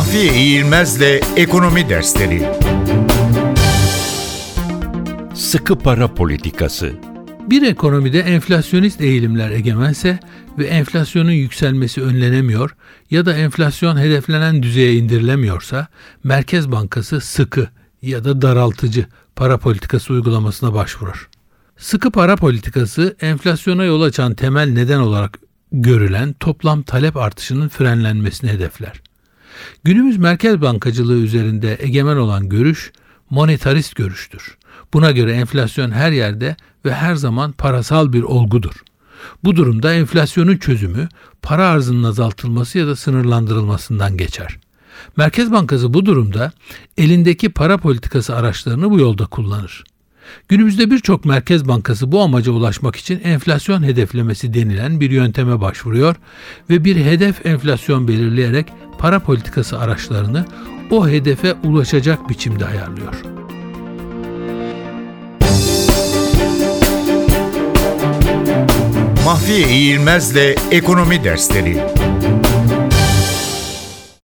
Mahfiye İğilmez'le Ekonomi Dersleri Sıkı para politikası. Bir ekonomide enflasyonist eğilimler egemense ve enflasyonun yükselmesi önlenemiyor ya da enflasyon hedeflenen düzeye indirilemiyorsa Merkez Bankası sıkı ya da daraltıcı para politikası uygulamasına başvurur. Sıkı para politikası enflasyona yol açan temel neden olarak görülen toplam talep artışının frenlenmesini hedefler. Günümüz merkez bankacılığı üzerinde egemen olan görüş monetarist görüştür. Buna göre enflasyon her yerde ve her zaman parasal bir olgudur. Bu durumda enflasyonun çözümü para arzının azaltılması ya da sınırlandırılmasından geçer. Merkez Bankası bu durumda elindeki para politikası araçlarını bu yolda kullanır. Günümüzde birçok merkez bankası bu amaca ulaşmak için enflasyon hedeflemesi denilen bir yönteme başvuruyor ve bir hedef enflasyon belirleyerek para politikası araçlarını o hedefe ulaşacak biçimde ayarlıyor. Mahfiye İğilmez'le Ekonomi Dersleri